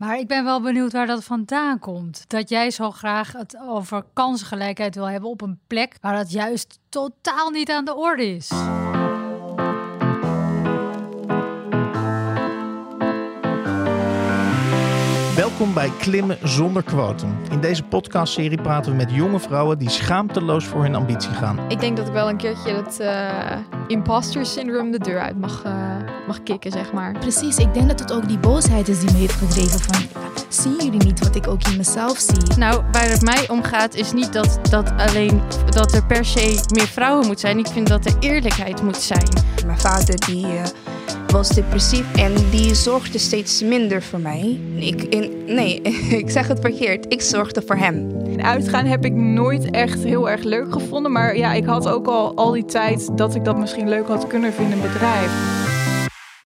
Maar ik ben wel benieuwd waar dat vandaan komt. Dat jij zo graag het over kansengelijkheid wil hebben op een plek waar dat juist totaal niet aan de orde is. Welkom bij Klimmen zonder quotum. In deze podcastserie praten we met jonge vrouwen die schaamteloos voor hun ambitie gaan. Ik denk dat ik wel een keertje het uh, imposter syndroom de deur uit mag, uh, mag kicken, zeg maar. Precies, ik denk dat het ook die boosheid is die me heeft gedreven van... Zien jullie niet wat ik ook in mezelf zie? Nou, waar het mij om gaat is niet dat, dat alleen dat er per se meer vrouwen moet zijn. Ik vind dat er eerlijkheid moet zijn. Mijn vader die... Uh was depressief en die zorgde steeds minder voor mij. Ik, in, nee, ik zeg het verkeerd. Ik zorgde voor hem. Uitgaan heb ik nooit echt heel erg leuk gevonden. Maar ja, ik had ook al al die tijd dat ik dat misschien leuk had kunnen vinden in bedrijf.